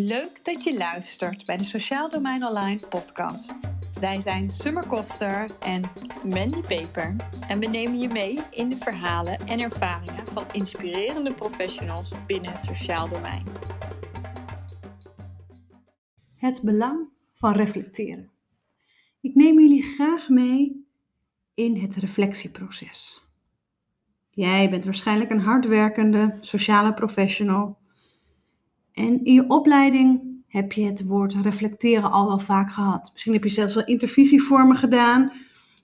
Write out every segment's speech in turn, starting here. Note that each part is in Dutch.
Leuk dat je luistert bij de Sociaal Domein Online podcast. Wij zijn Summer Koster en Mandy Peper en we nemen je mee in de verhalen en ervaringen van inspirerende professionals binnen het sociaal domein. Het belang van reflecteren. Ik neem jullie graag mee in het reflectieproces. Jij bent waarschijnlijk een hardwerkende sociale professional. En in je opleiding heb je het woord reflecteren al wel vaak gehad. Misschien heb je zelfs wel intervisievormen gedaan,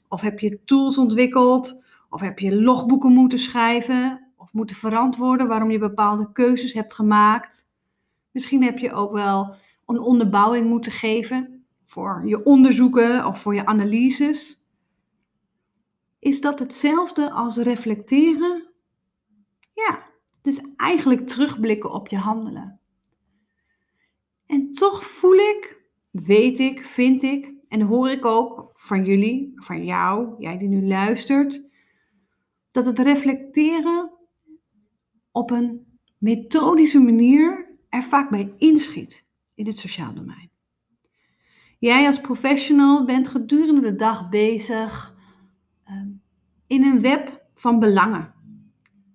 of heb je tools ontwikkeld, of heb je logboeken moeten schrijven, of moeten verantwoorden waarom je bepaalde keuzes hebt gemaakt. Misschien heb je ook wel een onderbouwing moeten geven voor je onderzoeken of voor je analyses. Is dat hetzelfde als reflecteren? Ja, dus eigenlijk terugblikken op je handelen. En toch voel ik, weet ik, vind ik en hoor ik ook van jullie, van jou, jij die nu luistert, dat het reflecteren op een methodische manier er vaak bij inschiet in het sociaal domein. Jij als professional bent gedurende de dag bezig ehm, in een web van belangen.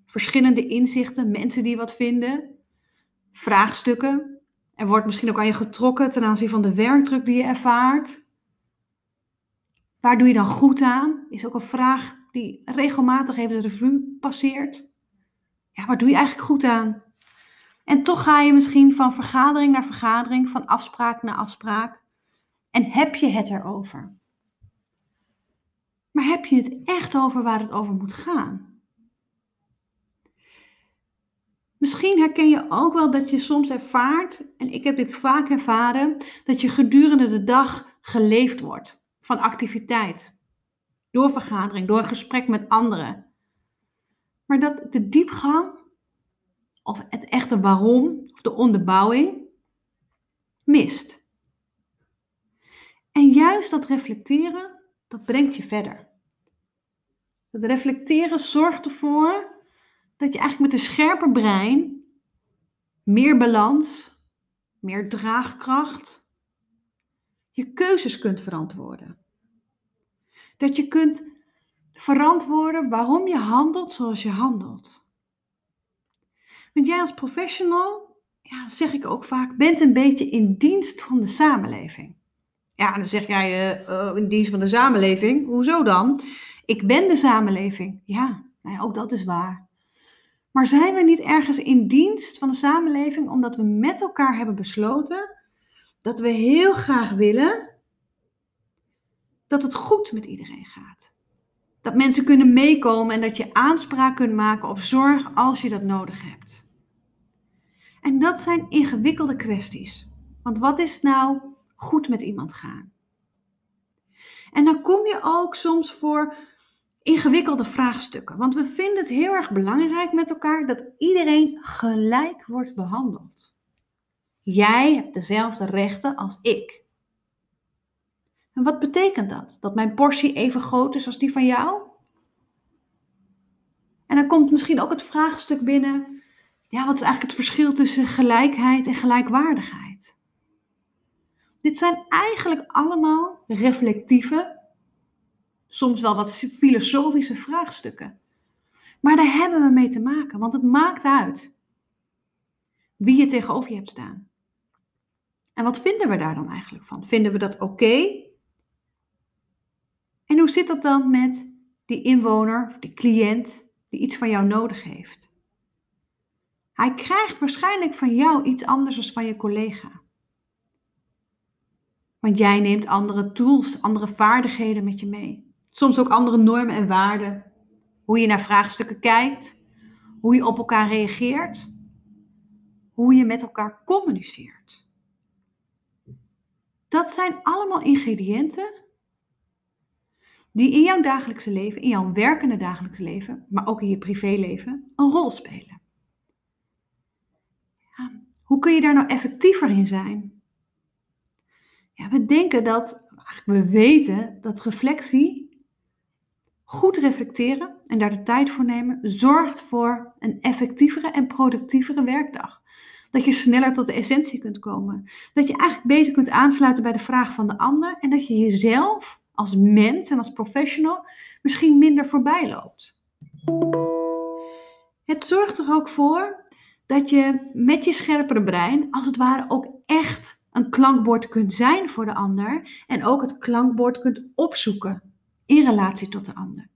Verschillende inzichten, mensen die wat vinden, vraagstukken. Er wordt misschien ook aan je getrokken ten aanzien van de werkdruk die je ervaart. Waar doe je dan goed aan? Is ook een vraag die regelmatig even de revue passeert. Ja, waar doe je eigenlijk goed aan? En toch ga je misschien van vergadering naar vergadering, van afspraak naar afspraak. En heb je het erover? Maar heb je het echt over waar het over moet gaan? Misschien herken je ook wel dat je soms ervaart, en ik heb dit vaak ervaren, dat je gedurende de dag geleefd wordt van activiteit. Door vergadering, door gesprek met anderen. Maar dat de diepgang, of het echte waarom, of de onderbouwing, mist. En juist dat reflecteren, dat brengt je verder. Het reflecteren zorgt ervoor dat je eigenlijk met een scherper brein meer balans, meer draagkracht, je keuzes kunt verantwoorden. Dat je kunt verantwoorden waarom je handelt zoals je handelt. Want jij als professional, ja, zeg ik ook vaak, bent een beetje in dienst van de samenleving. Ja, dan zeg jij uh, in dienst van de samenleving. Hoezo dan? Ik ben de samenleving. Ja, nou ja, ook dat is waar. Maar zijn we niet ergens in dienst van de samenleving omdat we met elkaar hebben besloten dat we heel graag willen dat het goed met iedereen gaat? Dat mensen kunnen meekomen en dat je aanspraak kunt maken op zorg als je dat nodig hebt. En dat zijn ingewikkelde kwesties. Want wat is nou goed met iemand gaan? En dan kom je ook soms voor ingewikkelde vraagstukken. Want we vinden het heel erg belangrijk met elkaar dat iedereen gelijk wordt behandeld. Jij hebt dezelfde rechten als ik. En wat betekent dat? Dat mijn portie even groot is als die van jou? En dan komt misschien ook het vraagstuk binnen: ja, wat is eigenlijk het verschil tussen gelijkheid en gelijkwaardigheid? Dit zijn eigenlijk allemaal reflectieve soms wel wat filosofische vraagstukken. Maar daar hebben we mee te maken, want het maakt uit wie je tegenover je hebt staan. En wat vinden we daar dan eigenlijk van? Vinden we dat oké? En hoe zit dat dan met die inwoner of die cliënt die iets van jou nodig heeft? Hij krijgt waarschijnlijk van jou iets anders dan van je collega. Want jij neemt andere tools, andere vaardigheden met je mee. Soms ook andere normen en waarden. Hoe je naar vraagstukken kijkt. Hoe je op elkaar reageert. Hoe je met elkaar communiceert. Dat zijn allemaal ingrediënten die in jouw dagelijkse leven, in jouw werkende dagelijkse leven, maar ook in je privéleven, een rol spelen. Hoe kun je daar nou effectiever in zijn? Ja, we denken dat, we weten dat reflectie Goed reflecteren en daar de tijd voor nemen zorgt voor een effectievere en productievere werkdag. Dat je sneller tot de essentie kunt komen. Dat je eigenlijk beter kunt aansluiten bij de vraag van de ander. En dat je jezelf als mens en als professional misschien minder voorbij loopt. Het zorgt er ook voor dat je met je scherpere brein, als het ware, ook echt een klankbord kunt zijn voor de ander. En ook het klankbord kunt opzoeken in relatie tot de ander.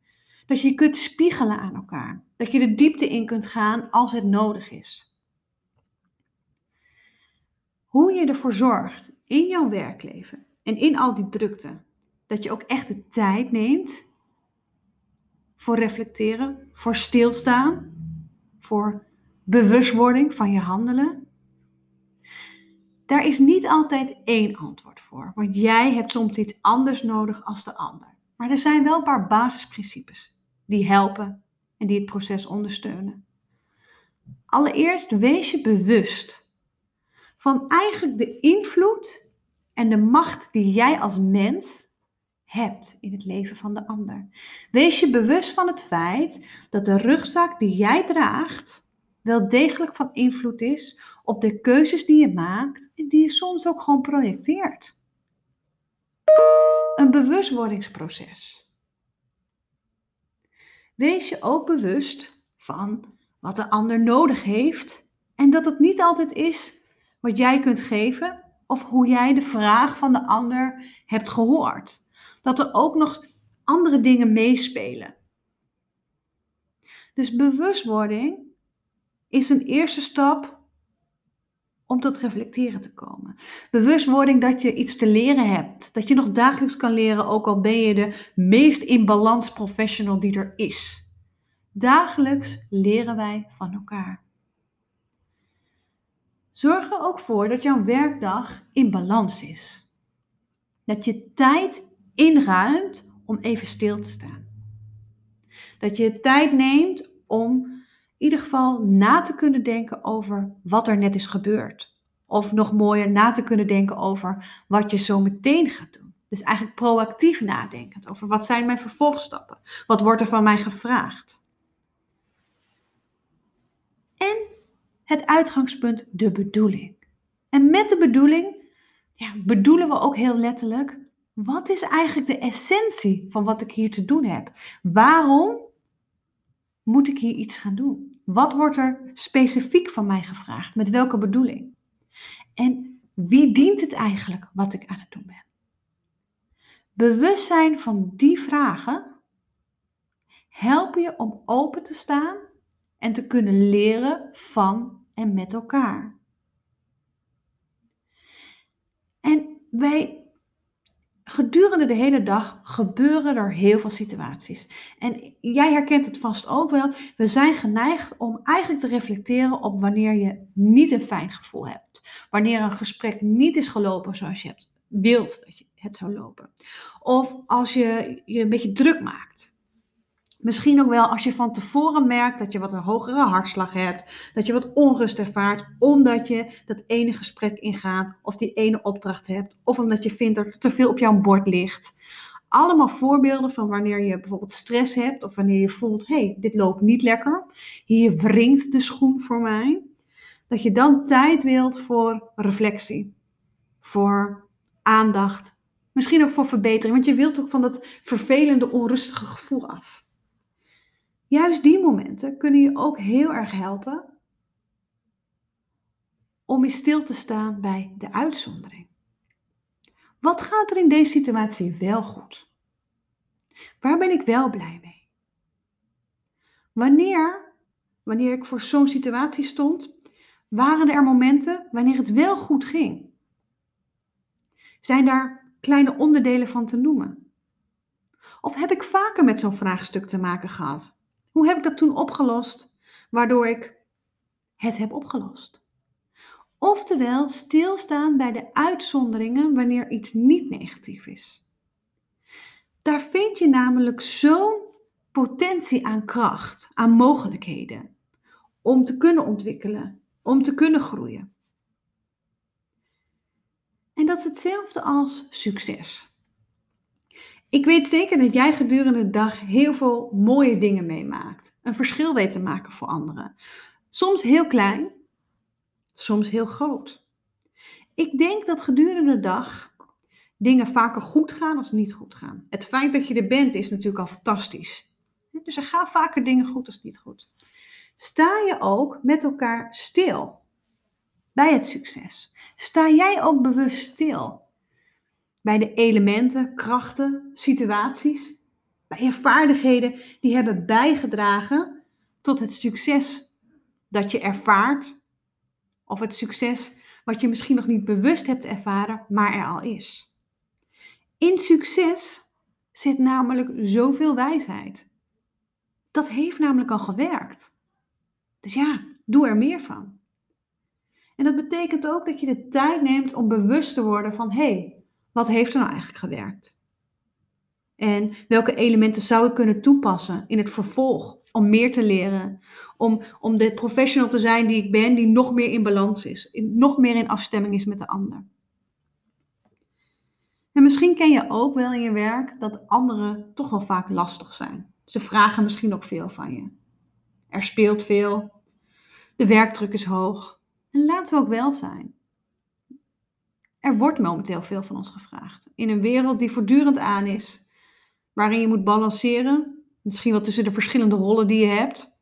Dat je je kunt spiegelen aan elkaar. Dat je de diepte in kunt gaan als het nodig is. Hoe je ervoor zorgt in jouw werkleven en in al die drukte, dat je ook echt de tijd neemt voor reflecteren, voor stilstaan, voor bewustwording van je handelen. Daar is niet altijd één antwoord voor, want jij hebt soms iets anders nodig als de ander. Maar er zijn wel een paar basisprincipes die helpen en die het proces ondersteunen. Allereerst wees je bewust van eigenlijk de invloed en de macht die jij als mens hebt in het leven van de ander. Wees je bewust van het feit dat de rugzak die jij draagt wel degelijk van invloed is op de keuzes die je maakt en die je soms ook gewoon projecteert. Een bewustwordingsproces. Wees je ook bewust van wat de ander nodig heeft en dat het niet altijd is wat jij kunt geven of hoe jij de vraag van de ander hebt gehoord. Dat er ook nog andere dingen meespelen. Dus bewustwording is een eerste stap om tot reflecteren te komen. Bewustwording dat je iets te leren hebt. Dat je nog dagelijks kan leren, ook al ben je de meest in balans professional die er is. Dagelijks leren wij van elkaar. Zorg er ook voor dat jouw werkdag in balans is. Dat je tijd inruimt om even stil te staan. Dat je tijd neemt om ieder geval na te kunnen denken over wat er net is gebeurd. Of nog mooier, na te kunnen denken over wat je zo meteen gaat doen. Dus eigenlijk proactief nadenkend over wat zijn mijn vervolgstappen? Wat wordt er van mij gevraagd? En het uitgangspunt, de bedoeling. En met de bedoeling ja, bedoelen we ook heel letterlijk, wat is eigenlijk de essentie van wat ik hier te doen heb? Waarom moet ik hier iets gaan doen? Wat wordt er specifiek van mij gevraagd? Met welke bedoeling? En wie dient het eigenlijk wat ik aan het doen ben? Bewustzijn van die vragen helpen je om open te staan en te kunnen leren van en met elkaar. En wij gedurende de hele dag gebeuren er heel veel situaties. En jij herkent het vast ook wel. We zijn geneigd om eigenlijk te reflecteren op wanneer je niet een fijn gevoel hebt. Wanneer een gesprek niet is gelopen zoals je hebt, wilt dat je het zou lopen. Of als je je een beetje druk maakt. Misschien ook wel als je van tevoren merkt dat je wat een hogere hartslag hebt, dat je wat onrust ervaart, omdat je dat ene gesprek ingaat of die ene opdracht hebt, of omdat je vindt dat er te veel op jouw bord ligt. Allemaal voorbeelden van wanneer je bijvoorbeeld stress hebt of wanneer je voelt, hé, hey, dit loopt niet lekker, hier wringt de schoen voor mij. Dat je dan tijd wilt voor reflectie, voor aandacht, misschien ook voor verbetering, want je wilt ook van dat vervelende, onrustige gevoel af. Juist die momenten kunnen je ook heel erg helpen om in stil te staan bij de uitzondering. Wat gaat er in deze situatie wel goed? Waar ben ik wel blij mee? Wanneer, wanneer ik voor zo'n situatie stond, waren er momenten wanneer het wel goed ging? Zijn daar kleine onderdelen van te noemen? Of heb ik vaker met zo'n vraagstuk te maken gehad? Hoe heb ik dat toen opgelost, waardoor ik het heb opgelost? Oftewel, stilstaan bij de uitzonderingen wanneer iets niet negatief is. Daar vind je namelijk zo'n potentie aan kracht, aan mogelijkheden, om te kunnen ontwikkelen, om te kunnen groeien. En dat is hetzelfde als succes. Ik weet zeker dat jij gedurende de dag heel veel mooie dingen meemaakt. Een verschil weet te maken voor anderen. Soms heel klein, soms heel groot. Ik denk dat gedurende de dag dingen vaker goed gaan als niet goed gaan. Het feit dat je er bent is natuurlijk al fantastisch. Dus er gaan vaker dingen goed als niet goed. Sta je ook met elkaar stil bij het succes? Sta jij ook bewust stil bij de elementen, krachten, situaties, bij je vaardigheden die hebben bijgedragen tot het succes dat je ervaart of het succes wat je misschien nog niet bewust hebt ervaren, maar er al is. In succes zit namelijk zoveel wijsheid. Dat heeft namelijk al gewerkt. Dus ja, doe er meer van. En dat betekent ook dat je de tijd neemt om bewust te worden van hé, hey, wat heeft er nou eigenlijk gewerkt? En welke elementen zou ik kunnen toepassen in het vervolg om meer te leren, om, om de professional te zijn die ik ben, die nog meer in balans is, nog meer in afstemming is met de ander. En misschien ken je ook wel in je werk dat anderen toch wel vaak lastig zijn. Ze vragen misschien ook veel van je. Er speelt veel. De werkdruk is hoog. En laten we ook wel zijn. Er wordt momenteel veel van ons gevraagd. In een wereld die voortdurend aan is, waarin je moet balanceren, misschien wel tussen de verschillende rollen die je hebt.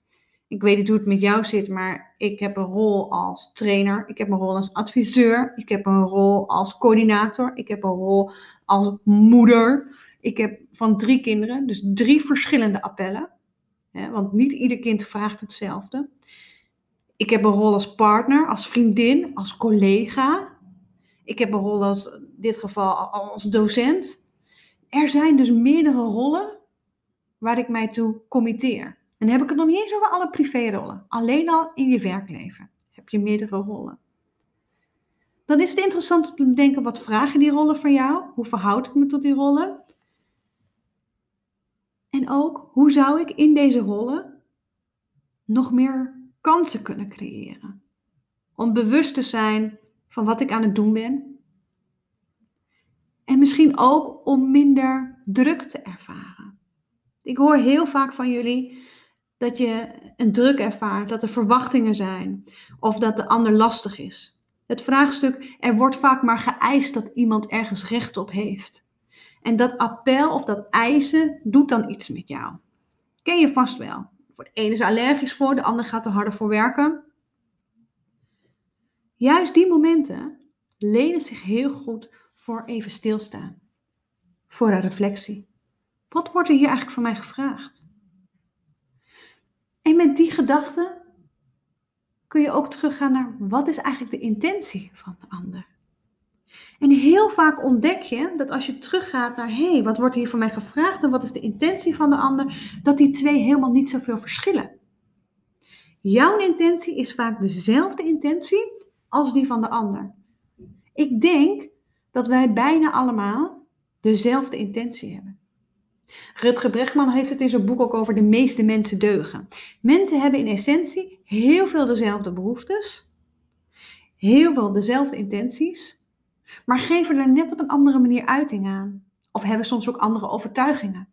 Ik weet niet hoe het met jou zit, maar ik heb een rol als trainer, ik heb een rol als adviseur, ik heb een rol als coördinator, ik heb een rol als moeder. Ik heb van drie kinderen, dus drie verschillende appellen. want niet ieder kind vraagt hetzelfde. Ik heb een rol als partner, als vriendin, als collega. Ik heb een rol als, in dit geval, als docent. Er zijn dus meerdere rollen waar ik mij toe committeer. En dan heb ik het nog niet eens over alle privérollen. Alleen al in je werkleven heb je meerdere rollen. Dan is het interessant om te bedenken, wat vragen die rollen van jou? Hoe verhoud ik me tot die rollen? En ook, hoe zou ik in deze rollen nog meer kansen kunnen creëren? Om bewust te zijn van wat ik aan het doen ben. En misschien ook om minder druk te ervaren. Ik hoor heel vaak van jullie dat je een druk ervaart, dat er verwachtingen zijn of dat de ander lastig is. Het vraagstuk, er wordt vaak maar geëist dat iemand ergens recht op heeft. En dat appel of dat eisen doet dan iets met jou. Ken je vast wel. Voor de ene is allergisch voor, de ander gaat er harder voor werken. Juist die momenten lenen zich heel goed voor even stilstaan. Voor een reflectie. Wat wordt er hier eigenlijk van mij gevraagd? En met die gedachte kun je ook teruggaan naar wat is eigenlijk de intentie van de ander. En heel vaak ontdek je dat als je teruggaat naar hé, hey, wat wordt hier van mij gevraagd en wat is de intentie van de ander, dat die twee helemaal niet zoveel verschillen. Jouw intentie is vaak dezelfde intentie als die van de ander. Ik denk dat wij bijna allemaal dezelfde intentie hebben. Rutger Bregman heeft het in zijn boek ook over de meeste mensen deugen. Mensen hebben in essentie heel veel dezelfde behoeftes, heel veel dezelfde intenties, maar geven er net op een andere manier uiting aan. Of hebben soms ook andere overtuigingen.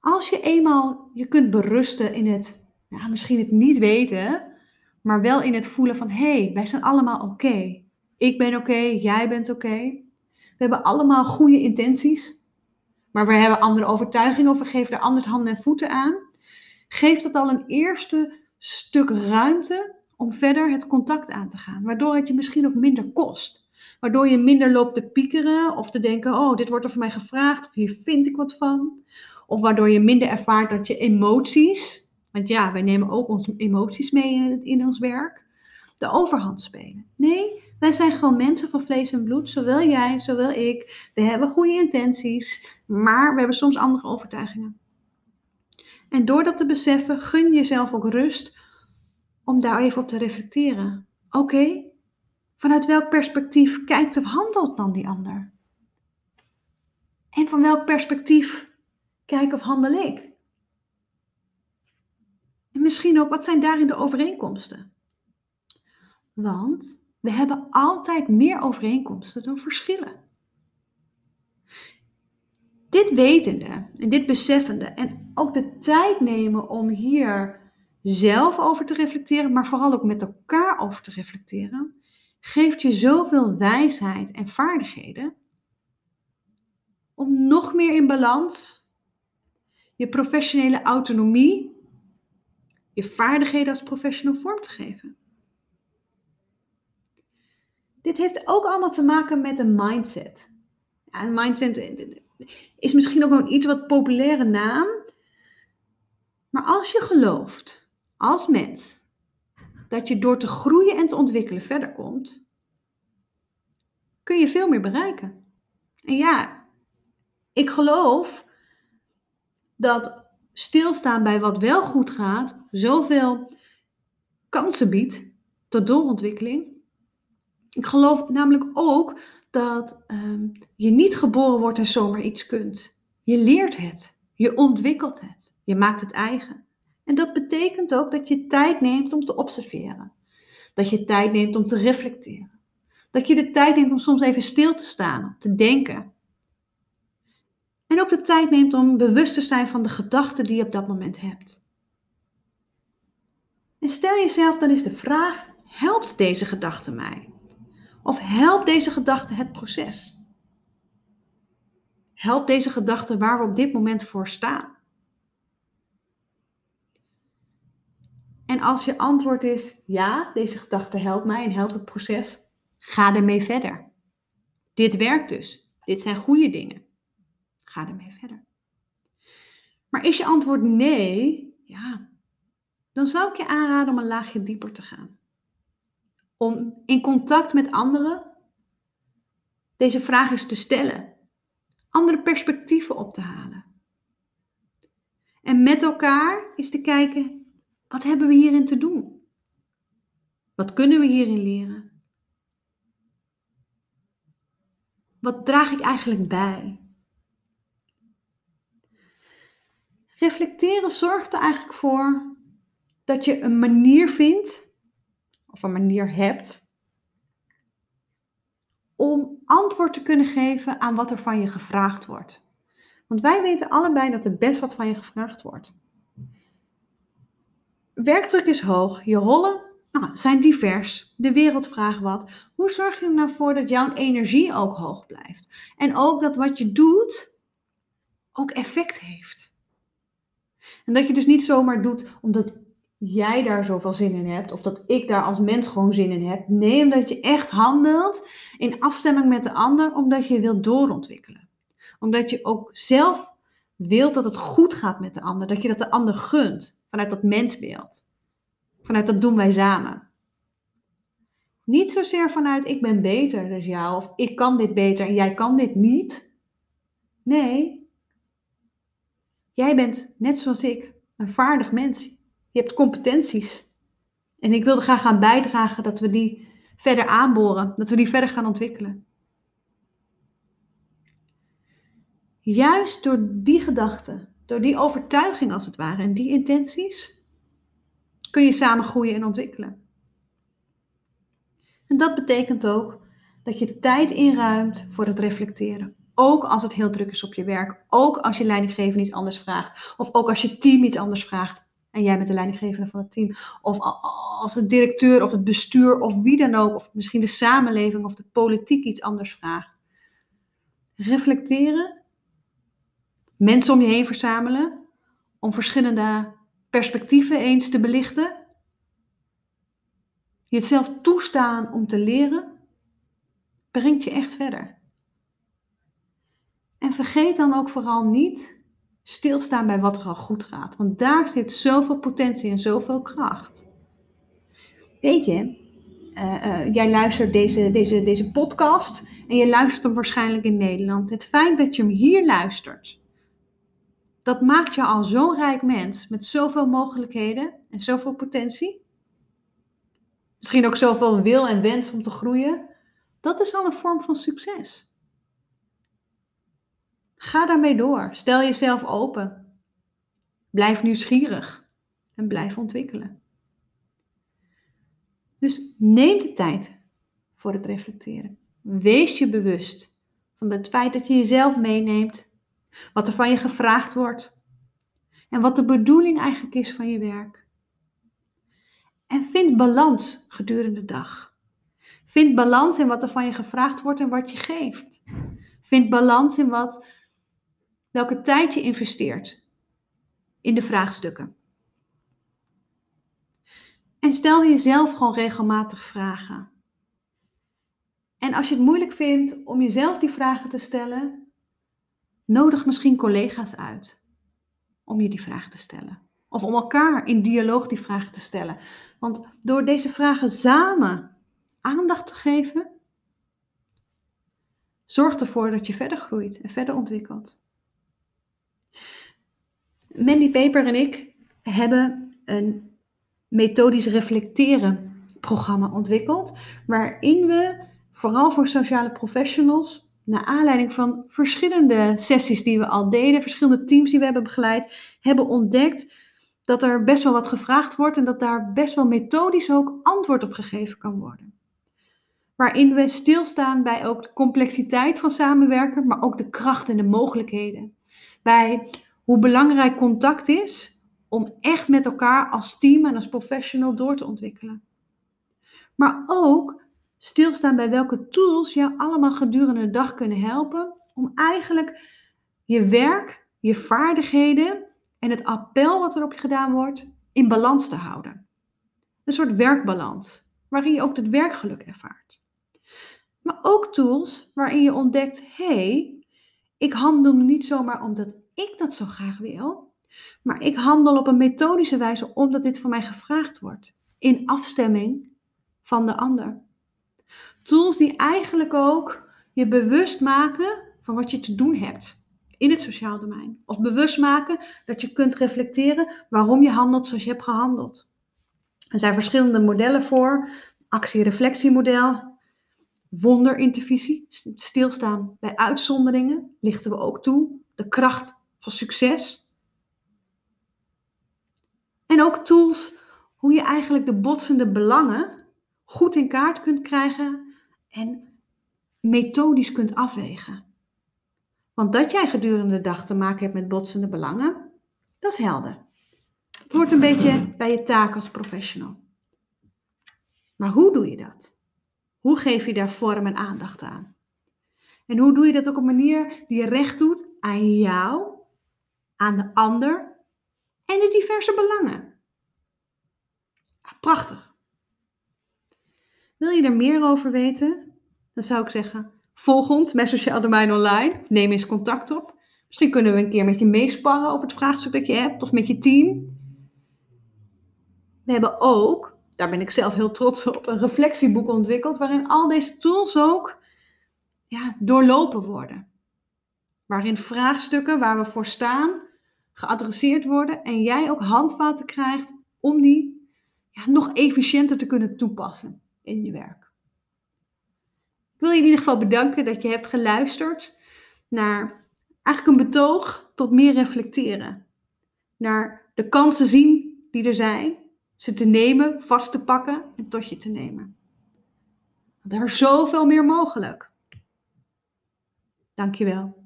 Als je eenmaal je kunt berusten in het, ja, misschien het niet weten, maar wel in het voelen van hé, hey, wij zijn allemaal oké. Ik ben oké, jij bent oké. We hebben allemaal goede intenties, maar we hebben andere overtuigingen of we geven er anders handen en voeten aan. Geeft dat al een eerste stuk ruimte om verder het contact aan te gaan, waardoor het je misschien ook minder kost. Waardoor je minder loopt te piekeren of te denken, oh, dit wordt er van mij gevraagd, of hier vind ik wat van. Of waardoor je minder ervaart dat je emoties, ja, wij nemen ook onze emoties mee in, in ons werk, de overhand spelen. Nee, wij zijn gewoon mensen van vlees en bloed, zowel jij, zowel ik. We hebben goede intenties, maar we hebben soms andere overtuigingen. En door dat te beseffen, gun jezelf ook rust om daar even op te reflecteren. Oké, vanuit welk perspectief kijkt of handelt dan die ander? En van welk perspectief kijk of handel ik? En misschien ook, wat zijn daarin de overeenkomsten? Want we hebben altijd meer overeenkomsten dan verschillen. Dit wetende en dit beseffende en ook de tijd nemen om hier zelf over te reflecteren, maar vooral ook met elkaar over te reflecteren, geeft je zoveel wijsheid en vaardigheden om nog meer in balans je professionele autonomie, je vaardigheden als professional vorm te geven. Dit heeft ook allemaal te maken met een mindset. Ja, een mindset is misschien ook een iets wat populaire naam. Maar als je gelooft, als mens, dat je door te groeien en te ontwikkelen verder komt, kun je veel meer bereiken. En ja, ik geloof dat stilstaan bij wat wel goed gaat, zoveel kansen biedt tot doorontwikkeling. Ik geloof namelijk ook dat um, je niet geboren wordt en zomaar iets kunt. Je leert het, je ontwikkelt het, je maakt het eigen. En dat betekent ook dat je tijd neemt om te observeren. Dat je tijd neemt om te reflecteren. Dat je de tijd neemt om soms even stil te staan, om te denken. En ook de tijd neemt om bewust te zijn van de gedachten die je op dat moment hebt. En stel jezelf dan eens de vraag: helpt deze gedachte mij? Of helpt deze gedachte het proces? Helpt deze gedachte waar we op dit moment voor staan? En als je antwoord is ja, deze gedachte helpt mij en helpt het proces, ga ermee verder. Dit werkt dus. Dit zijn goede dingen. Ga ermee verder. Maar is je antwoord nee, ja, dan zou ik je aanraden om een laagje dieper te gaan. Om in contact met anderen deze vraag eens te stellen. Andere perspectieven op te halen. En met elkaar eens te kijken, wat hebben we hierin te doen? Wat kunnen we hierin leren? Wat draag ik eigenlijk bij? Reflecteren zorgt er eigenlijk voor dat je een manier vindt, of een manier hebt, om antwoord te kunnen geven aan wat er van je gevraagd wordt. Want wij weten allebei dat er best wat van je gevraagd wordt. Werkdruk is hoog, je rollen nou, zijn divers, de wereld vraagt wat. Hoe zorg je er nou voor dat jouw energie ook hoog blijft? En ook dat wat je doet ook effect heeft. En dat je dus niet zomaar doet omdat jij daar zoveel zin in hebt, of dat ik daar als mens gewoon zin in heb. Nee, omdat je echt handelt in afstemming met de ander, omdat je wilt doorontwikkelen. Omdat je ook zelf wilt dat het goed gaat met de ander, dat je dat de ander gunt, vanuit dat mensbeeld. Vanuit dat doen wij samen. Niet zozeer vanuit ik ben beter dan jou, of ik kan dit beter en jij kan dit niet. Nee, Jij bent, net zoals ik, een vaardig mens. Je hebt competenties. En ik wilde graag gaan bijdragen dat we die verder aanboren, dat we die verder gaan ontwikkelen. Juist door die gedachten, door die overtuiging als het ware en die intenties, kun je samen groeien en ontwikkelen. En dat betekent ook dat je tijd inruimt voor het reflecteren. Ook als het heel druk is op je werk. Ook als je leidinggevende iets anders vraagt. Of ook als je team iets anders vraagt. En jij bent de leidinggevende van het team. Of als de directeur of het bestuur of wie dan ook. Of misschien de samenleving of de politiek iets anders vraagt. Reflecteren. Mensen om je heen verzamelen. Om verschillende perspectieven eens te belichten. Je het zelf toestaan om te leren. Brengt je echt verder. En vergeet dan ook vooral niet stilstaan bij wat er al goed gaat. Want daar zit zoveel potentie en zoveel kracht. Weet je, uh, uh, jij luistert deze, deze, deze podcast en je luistert hem waarschijnlijk in Nederland. Het feit dat je hem hier luistert, dat maakt je al zo'n rijk mens met zoveel mogelijkheden en zoveel potentie. Misschien ook zoveel wil en wens om te groeien. Dat is al een vorm van succes. Ga daarmee door. Stel jezelf open. Blijf nieuwsgierig en blijf ontwikkelen. Dus neem de tijd voor het reflecteren. Wees je bewust van het feit dat je jezelf meeneemt, wat er van je gevraagd wordt en wat de bedoeling eigenlijk is van je werk. balans gedurende de dag. Vind balans in wat er van je gevraagd wordt en wat je geeft. Vind balans in wat, welke tijd je investeert in de vraagstukken. En stel jezelf gewoon regelmatig vragen. En als je het moeilijk vindt om jezelf die vragen te stellen, nodig misschien collega's uit om je die vraag te stellen. Of om elkaar in dialoog die vragen te stellen. Want door deze vragen samen aandacht te geven, zorgt ervoor dat je verder groeit en verder ontwikkelt. Mandy Paper en ik hebben een methodisch reflecteren programma ontwikkeld, waarin we vooral voor sociale professionals, naar aanleiding van verschillende sessies die we al deden, verschillende teams die we hebben begeleid, hebben ontdekt dat er best wel wat gevraagd wordt en dat daar best wel methodisch ook antwoord op gegeven kan worden. Waarin we stilstaan bij ook de complexiteit van samenwerken, maar ook de kracht en de mogelijkheden. Bij hoe belangrijk contact is om echt met elkaar als team en als professional door te ontwikkelen. Maar ook stilstaan bij welke tools jou allemaal gedurende de dag kunnen helpen om eigenlijk je werk, je vaardigheden en het appel wat er op je gedaan wordt in balans te houden. Een soort werkbalans, waarin je ook het werkgeluk ervaart. Maar ook tools waarin je ontdekt, hé, hey, ik handel niet zomaar omdat ik dat zo graag wil, maar ik handel op een methodische wijze omdat dit van mij gevraagd wordt, in afstemming van de ander. Tools die eigenlijk ook je bewust maken van wat je te doen hebt in het sociaal domein. Of bewust maken dat je kunt reflecteren waarom je handelt zoals je hebt gehandeld. Er zijn verschillende modellen voor. Actie-reflectiemodel, wonderintervisie, stilstaan bij uitzonderingen, lichten we ook toe. De kracht succes. En ook tools hoe je eigenlijk de botsende belangen goed in kaart kunt krijgen en methodisch kunt afwegen. Want dat jij gedurende de dag te maken hebt met botsende belangen, dat is helder. Het hoort een beetje bij je taak als professional. Maar hoe doe je dat? Hoe geef je daar vorm en aandacht aan? En hoe doe je dat op een manier die recht doet aan jou, aan de ander en de diverse belangen? Prachtig. Wil je er meer over weten? Dan zou ik zeggen, volg ons Sociaal Domein Online. Neem eens contact op. Misschien kunnen we een keer met je meesparren over het vraagstuk dat je hebt of met je team. We hebben ook, daar ben ik zelf heel trots op, een reflectieboek ontwikkeld waarin al deze tools ook ja, doorlopen worden. Waarin vraagstukken waar we voor staan geadresseerd worden en jij ook handvaten krijgt om die ja, nog efficiënter te kunnen toepassen in je werk. Ik wil je in ieder geval bedanken dat je hebt geluisterd naar eigenlijk een betoog tot meer reflecteren. Naar de kansen zien die er zijn, ze te nemen, vast te pakken en tot je te nemen. Er is zoveel meer mogelijk. Dankjewel.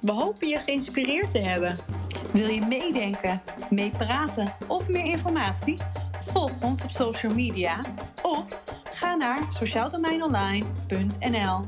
We hopen je geïnspireerd te hebben. Wil je meedenken, meepraten of meer informatie? Volg ons op social media of ga naar sociaaldomeinonline.nl.